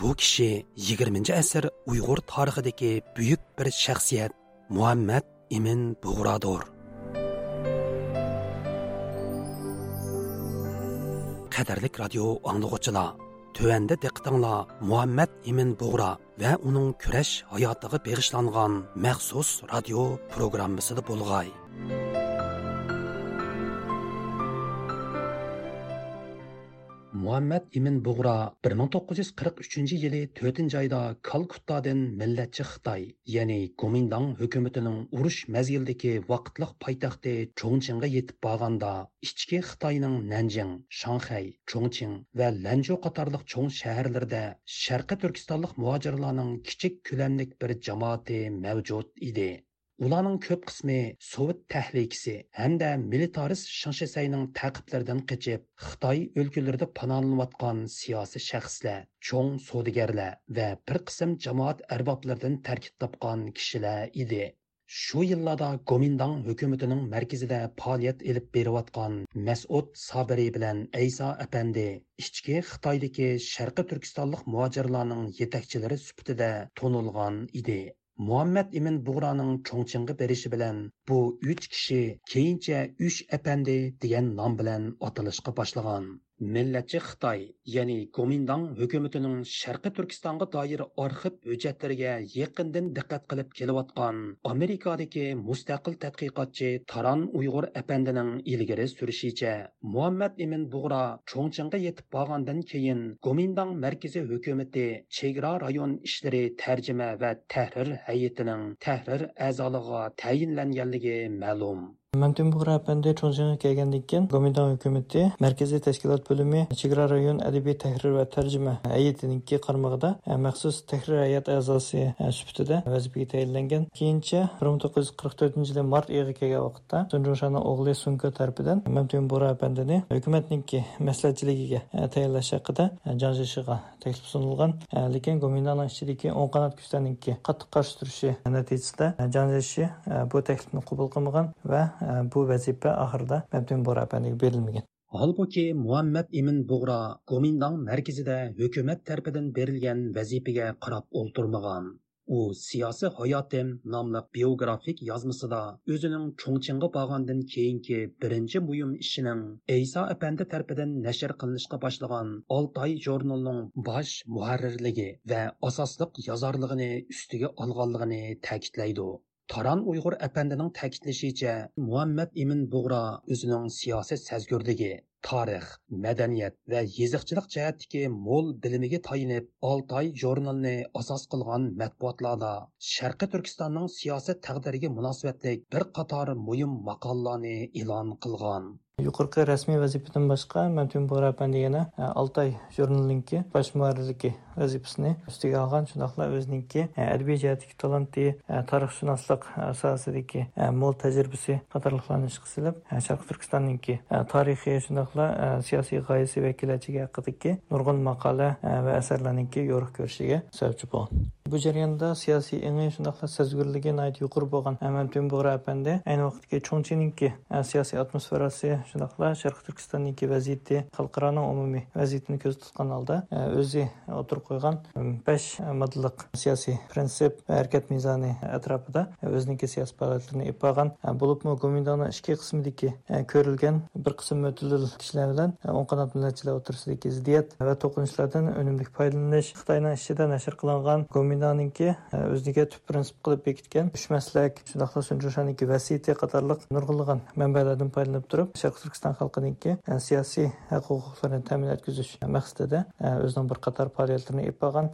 Bu kishi 20 asr Uyg'ur tarixidagi buyuk bir shaxsiyat Muhammad Imin Bug'rodir. Qadarlik radio anglag'uchilar Төвәндә диqqәтеңләр Muhammad Имин Бугра ва уның көрәш хаятыга бегышланган махсус радио программасында булгай. Muhammad imin bug'ro 1943 yili 4 oyda kalkuttadan millatchi xitoy ya'ni komindang hukumatining urush mazgildagi vaqtliq poytaxti cho'ngchinga yetib borganda ichki xitoyning nanjing shanxay cho'ngching va lanjo qatorliq cho'ng shaharlarda sharqi turkistonlik muhojirlarning kichik ko'lamlik bir jamoati mavjud edi. Ularning ko'p qismi Sovet tahlikasi hamda militarist Shanshisayning taqiblaridan qochib, Xitoy o'lkalarida panolanayotgan siyosiy shaxslar, cho'ng savdogarlar va bir qism jamoat arboblaridan tarkib topgan kishilar edi. Shu yillarda Gomindang hukumatining markazida faoliyat elib berayotgan Mas'ud Sabiri bilan Aysa apandi ichki Xitoydagi Sharqi Turkistonlik muhojirlarning yetakchilari sifatida tonilgan edi. Muhammad imin bug'roning cho'ngchinga berishi bilan bu uch kishi keyincha uch apandi degan nom bilan atalishga boshlagan. Millatchi xitoy ya'ni komindang hukumatining sharqi turkistonga doir arxiv hujjatlariga yaqindan diqqat qilib kelayotgan amerikadagi mustaqil tadqiqotchi taron uyg'ur apandining ilgari surishicha muhammad imin bug'ro cho'ngchinga yetib borgandan keyin komindang markaziy hukumati chegara rayon ishlari tarjima va tahrir hayitining tahrir a'zoliga tayinlanganligi ma'lum. Мәнтүн Буғра әпәнде Чоңжыңға келгәндән кин Гоминдан хөкүмәте Мәркәзи тәшкилат бөлеме Чигра район әдәби тәһрир ва тәрҗемә һәйәтенең кармагында махсус тәһрир һәйәт әгъзасы tayinlangan keyincha 1944 yili mart oyiga kelgan vaqtda Sunjunshani o'g'li Sunko tarafidan Мәмтүн Буғра hukumatniki maslahatchiligiga tayinlash haqida janjishiga taklif sunilgan lekin Gomindanning ichidagi o'ng qanot kuchlarniki qattiq qarshi turishi natijasida janjishi bu taklifni qabul qilmagan va bu vazifa oxirida Mabdun Bora apaniga berilmagan. holbuki Muhammad Imin bug'ro gomindong markazida hukumat tarafidan berilgan vazifaga qarab o'ltirmagan. U siyosiy hayotim nomli biografik yozmasida o'zining Cho'ngchinga borgandan keyingi birinchi buyum ishining iso apandi tarafidan nashr qilinishga boshlagan Oltoy jurnalining bosh muharrirligi va asosliq yozorligini ustiga olganligini ta'kidlaydi. Taran Uyg'ur әпәндінің ta'kidlashicha Muhammad Imin Бұғра өзінің сиясы sazgurligi, tarix, madaniyat va yeziqchilik jihatdagi mo'l bilimiga tayinib, Oltoy jurnalini asos qilgan matbuotlarda Sharqi Turkistonning siyosiy taqdiriga munosabatlik bir qator muhim maqolalarni e'lon qilgan. Yuqorqi rasmiy vazifadan boshqa Mamtun Bora apandi yana e, Altay jurnaliniki bosh muarrirligi vazifasini ustiga olgan shundoqla o'zininki e, adabiy jihatdagi talanti e, tarixshunoslik sohasidagi mo'l tajribasi qatorliqlarni ishga silib sharq turkistonninki tarixiy shundoqla siyosiy g'oyasi va kelajagi haqidagi nurg'un maqola va asarlarninki yo'riq ko'rishiga sababchi bo'lgan. bu jarayonda siyosiy эңи шундыйлар сезгүрлүгү найт юкур болгон Әмәмтин Бугра апанды айны вакытта Чоңчининки siyosiy атмосферасы шундыйлар Шаркы turkistonniki vaziyati халыкараның umumiy vaziyatini көз тоткан алда o'zi o'tirib qo'ygan besh моделлык siyosiy prinsip harakat atrofida өзүнүнки siyosiy faoliyatlarini ip кылган болупму гуминданы ички кысымдагы көрүлгөн бир кысым өтүлүл кишилер менен оң канат милләтчилер отурсындагы зидият ва Gomindanınki e, o'ziga tub prinsip qilib bekitgan uch maslak shundoqla sunjushaniki vasiyati qatorliq nurg'ilg'an manbalardan foydalanib turib sharq turkiston xalqininki e, siyosiy haq huquqlarini ta'min etkazish maqsadida e, o'zining bir qator faoliyatlarini olib borgan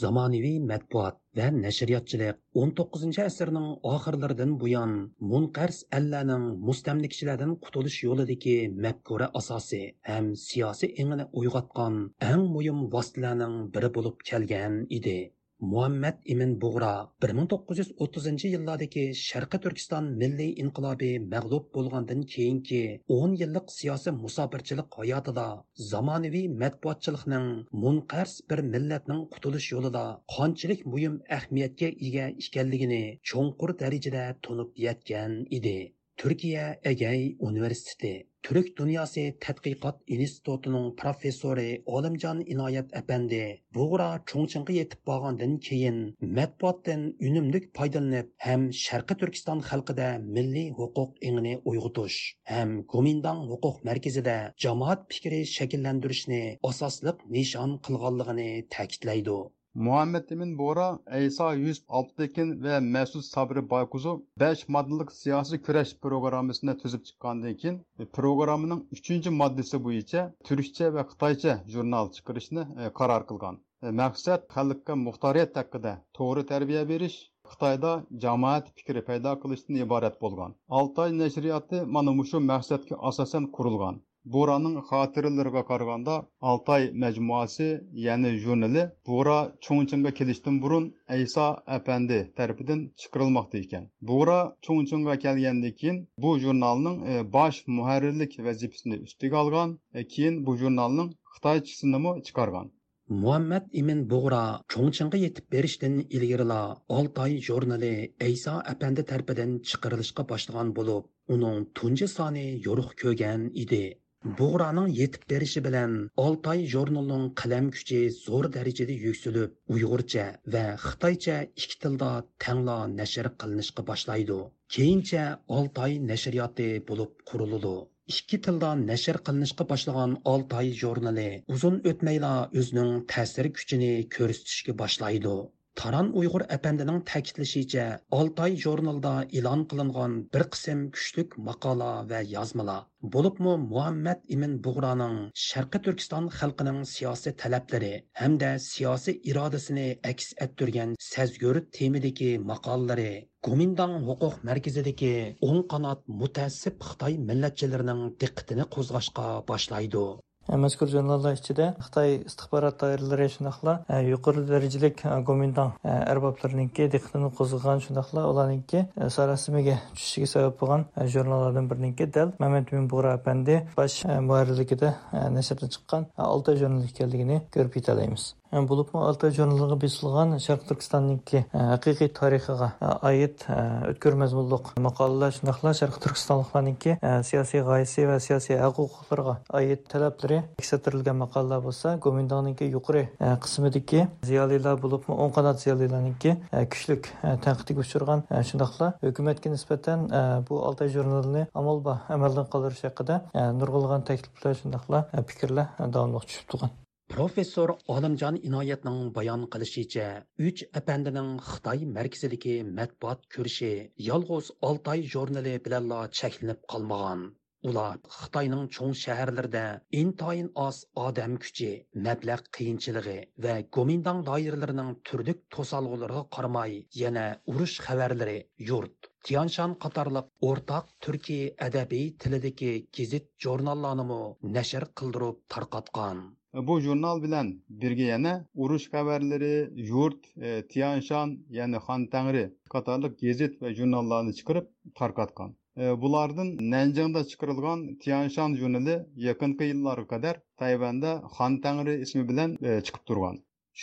zamonaviy matbuot va nashriyotchilik 19 asrning oxirlaridan buyon munqars allarning mustamlikchilardan qutulish yo'lidagi mafkura asosi ham siyosiy engini uyg'otgan eng muhim vositalarning biri bo'lib kelgan edi. Muhammad imin bug'ro 1930 yillardagi sharqi turkiston milliy inqilobi mag'lub bo'lgandan keyingi 10 yillik siyosiy musofirchilik hayotida zamonaviy matbuotchilikning munqars bir millatning qutulish yo'lida qanchalik muhim ahamiyatga ega ekanligini cho'nqur darajada tunib yetgan edi. Turkiya agay университети turk dunyosi тадқиқот institutining professori Олимжон Иноят apandi bug'ra cho'ngchinga yetib borgandan keyin matbuotdan unumlik foydalanib ham sharqi turkiston xalqida milliy huquq ingini uyg'otish ham gomindang huquq markazida jamoat fikri shakllantirishni asosliq nishon qilganligini ta'kidlaydi. Muhammed Emin Bora, Eysa Yusuf Alptekin ve Mesut Sabri Baykuzu 5 maddelik siyasi küreş programmasına tüzüp çıkkandan keyin e, programının 3. maddesi bo'yicha Türkçe ve Kıtayça jurnal chiqarishni qaror e, qilgan. E, Maqsad xalqqa muxtoriyat haqida to'g'ri tarbiya berish, Xitoyda jamoat fikri paydo qilishdan iborat bo'lgan. Altay nashriyati mana shu maqsadga asosan qurilgan. Buğra'nın xatirələrə караганда Алтай мәҗмуасы, yəni журналы Бура Çoңçunga kelishdən burun Айса əpəndi тарафыдан çıxarılmaqda ekan. Бура Çoңçunga kelgandan keyin bu jurnalning баш bosh muharrirlik vazifasini алган, кин бу keyin bu jurnalning xitoychisini Muhammed muhammad Buğra bug'ra cho'ngchinga yetib berishdan ilgarila oltoy jurnali ayso apandi tarafidan chiqarilishga boshlagan bo'lib uning tunji soni yo'riq ko'rgan edi Buğranın yetip berişi bilen Altay jurnalının kalem kuchi zo'r derecede yükselip Uyg'urcha ve Xitoycha iki tilda tangla nashr kılınışkı başlaydı. Keyince Altay nashriyoti bulup kuruludu. ikki tilda nashr qilinishga boshlagan oltay jurnali uzun o'tmayla o'zining ta'sir kuchini ko'rsatishga boshlaydi Taran Uyg'ur әпәндінің ta'kidlashicha Oltoy jurnalida e'lon qilingan bir qism kuchlik maqola va yozmalar bo'libmi Muhammad Imin Bug'roning Sharqi Turkiston xalqining siyosiy talablari hamda siyosiy irodasini aks ettirgan sazgur temidagi maqolalari Gomindang huquq markazidagi o'ng qanot mutaassib Xitoy millatchilarining diqqatini qo'zg'ashga boshlaydi. Mazkur jurnallar ichida xitoy istixborot doiralari shundoqla yuqori darajalik gomindan arboblarniki diqqatini qo'zg'agan shundoqla ularniki sarosimiga tushishiga sabab bo'lgan jurnallardan biriniki dal mamad bug'ra apandi bosh muharrirligida nashrdan chiqqan olti jurnal ekanligini ko'rib yetalaymiz Булыпмы Алтай журналыгы бесылган Шәрк Түркстанныңки хакыйкый тарихыга аит өткөр мәзмунлык макалалар шундыйлар Шәрк Түркстанлыкларныңки саясий гайсы ва саясий хукукларга аит таләпләре тикшертерелгән макалалар булса, Гоминданыңки юқры кысмыдагы зиялылар булыпмы 10 канат зиялыларныңки күчлек тәнкыйтьгә учырган шундыйлар хөкүмәткә нисбәтән бу Алтай журналны амалба әмәлдән калдырыш хакында нургылган тәклифләр шундыйлар фикерләр дәвамлы төшеп туган. Professor Olimjon Inoyatning bayon qilishicha, uch apandining Xitoy markazidagi matbuot ko'rishi yolg'iz Oltoy jurnali bilanla cheklanib qolmagan. Ular Xitoyning cho'ng shaharlarida intoyin oz odam kuchi, mablag' qiyinchiligi va Gomindang doiralarining turlik to'salg'ulariga qaramay, yana urush xabarlari, yurt, Tianshan qatorliq o'rtaq turkiy adabiy tilidagi gazit jurnallarni nashr qildirib tarqatgan. Bu jurnal bilan birga yana urush xabarlari yurt e, tianshan ya'ni xon tangri qatorliq gazet va jurnallarni chiqarib tarqatgan. E, bulardan nanjingda chiqarilgan tianshan jurnali yaqinqi yillarga qadar tayvanda xon tangri ismi bilan e, chiqib turgan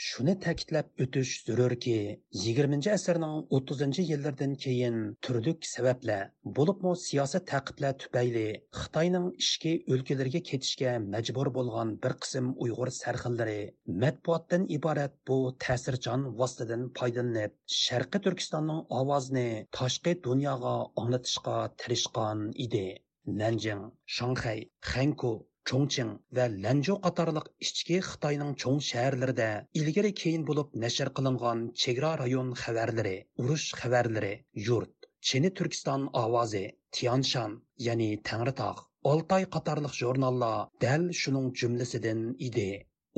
Shuni ta'kidlab o'tish zarurki, 20 asrning 30 yillardan keyin turdik sabablar, bo'libmi siyosiy taqiblar tufayli Xitoyning ishki o'lkalarga ketishga majbur bo'lgan bir qism Uyg'ur sarxillari matbuotdan iborat bu ta'sirchan vositadan foydalanib, sharqiy Turkistonning ovozini tashqi dunyoga anglatishga tirishgan edi. Nanjing, Shanxay, Xanku Чоңчиң va Ланжо qatorliq ichki Xitoyning cho'ng shaharlarida ilgari keyin bo'lib nashr qilingan chegara rayon xabarlari, urush xabarlari, yurt, Chini Turkiston ovozi, Tianshan, ya'ni Tangritog, Oltay qatorliq jurnallar dal shuning jumlasidan edi.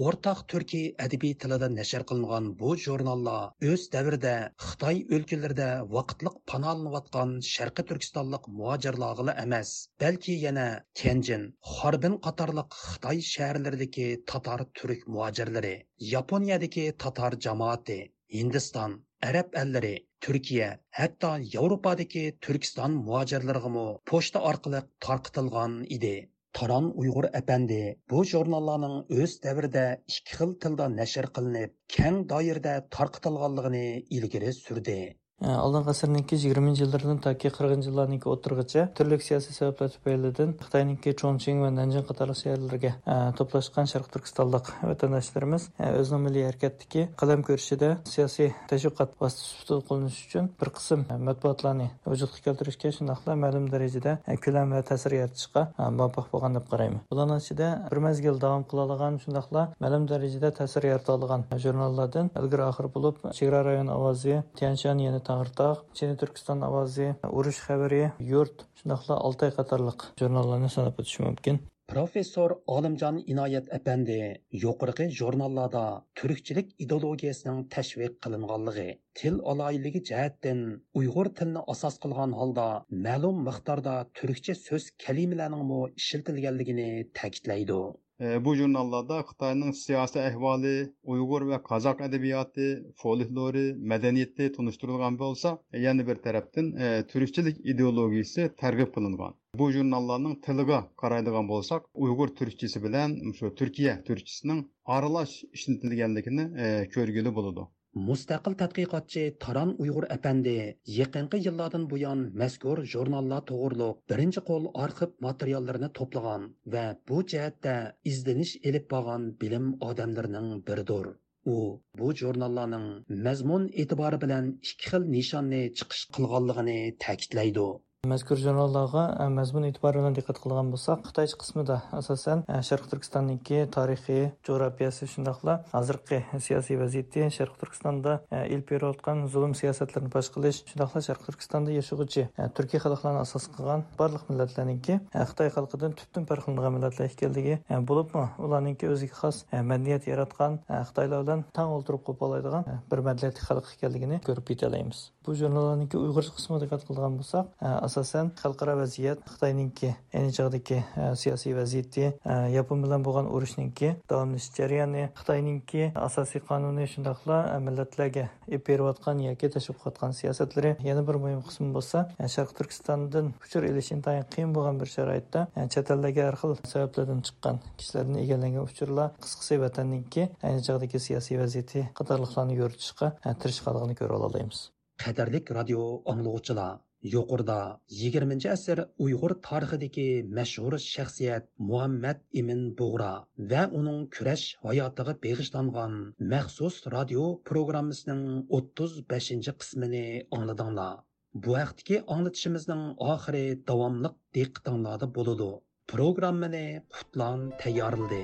O'rtaq turkiy adabiy tilida nashr qilingan bu jurnallar o'z davrida xitoy o'lkalarida vaqtliq panolanayotgan sharqi turkistonlik muhojirlarg'ila emas balki yana tenjin xorbin qatorliq xitoy shaharlaridagi tatar turk muojirlari yaponiyadagi tatar jamoati hindiston arab allari turkiya hatto yevropadagi turkiston muhojirlarigami pochta orqali tarqitilgan edi Taran Уйғур әпәнди bu jurnallarning o'z davrida ikki xil tilda nashr qilinib, keng doirada tarqatilganligini ilgari surdi. Алдыңғы ғасырдыңки жиырманчы жылдардан таки қырқынчы жылларныңки отырғыча түрлік саяси себептер түпәйліден Қытайныңки Чончиң ва Нанжин қатарлық шәһәрләргә топлашкан Шәрқ Түркістандық ватандашларыбыз өзінің милли хәрәкәттәге каләм көрүшедә сиясәй тәшвиқат васитасы qo'llanish uchun bir qism matbuotlarni vujudga keltirishga shundoqla ma'lum darajada ko'lam va ta'sir yaratishga muvaffaq bo'lgan deb qarayman bularni ichida bir mazgil davom qila olgan shundoqla ma'lum darajada ta'sir yarata olgan jurnallardan ilgari oxir bo'lib chegara rayon ovozi tianshan yana Tağırtaq, Çin Türkistan Avazi, Uruş xəbəri, Yurt, şundaqla Altay qatarlıq jurnallarını sanab ötüş Профессор Professor Olimjon Inoyat apandi yuqorqi jurnallarda turkchilik ideologiyasining tashviq qilinganligi, til aloyligi jihatdan Uyg'ur tilini asos qilgan holda ma'lum miqdorda turkcha so'z kalimalarining ishlatilganligini ta'kidlaydi. E, bu jurnallarda Xitoyning siyosiy ahvoli, Uyg'ur va qozoq adabiyoti, folklori, madaniyati tunishtirilgan bo'lsa, yana bir tarafdan e, turkchilik ideologiyasi targ'ib qilingan. Bu jurnallarning tiliga qaraydigan bo'lsak, Uyg'ur turkchisi bilan shu Turkiya turkchisining aralash ishlatilganligini e, ko'rgili bo'ladi. Mustaqil tadqiqotchi Taran Uyg'ur apandi yaqinqi yillardan buyon mazkur jurnallar to'g'riliq birinchi qo'l arxiv materiallarini to'plagan va bu jihatda izlanish elib borgan bilim odamlarining biridir. u bu jurnallarning mazmun e'tibori bilan ikki xil nishonni chiqish qilganligini ta'kidlaydi mazkur jurnallarga e, mazmun e'tibor bilan diqqat qilgan bo'lsak xitoy qismida asosan e, sharq turkistonniki tarixiy jo'rafiyasi shundoqla hozirgi siyosiy vaziyati sharq turkistonda e, ilib berayotgan zulm siyosatlarini fosh qilish shundoqla sharq turkistonda yashag'uvchi turkiy xalqlarni asos qilgan barliq millatlarniki xitoy xalqidan tubdan farqlanadigan millatlar ekanligi bo'libmi? Ularninki o'ziga xos madaniyat yaratgan xitoylar bilan tang o'ltirib qo'pollaydigan bir madaniyatli xalq ekanligini ko'rib yetalaymiz bu jurnallarniki uyg'ur qismiga diqqat qilgan bo'lsak e, asosan xalqaro vaziyat xitoyninki ayni chog'dagi e, siyosiy vaziyati e, yapon bilan bo'lgan urushninki davomlashish jarayoni xitoyninki asosiy qonuni shundoqla millatlarga ip berayotgan yoki tashib qilayotgan siyosatlari yana bir muhim qismi bo'lsa sharq turkistondan uchur ilish intayin qiyin bo'lgan bir sharoitda chet ellarga har xil sabablardan chiqqan kishilarni egallangan uchurlar qisqasi vatanninki ayni chog'dagi siyosiy vaziyati qatorliqlarni yoritishga tirishqanligini ko'ra olamiz qadrlik radio anglovchilar Yuqorida 20 asr Uyg'ur tarixidagi mashhur shaxsiyat Muhammad Imin Bug'ra va uning kurash hayotiga beg'ishlangan maxsus radio programmasining 35 qismini angladinglar. Bu vaqtdagi anglatishimizning oxiri davomliq diqqatinglarda bo'ladi. Programmani Qutlan tayyorladi.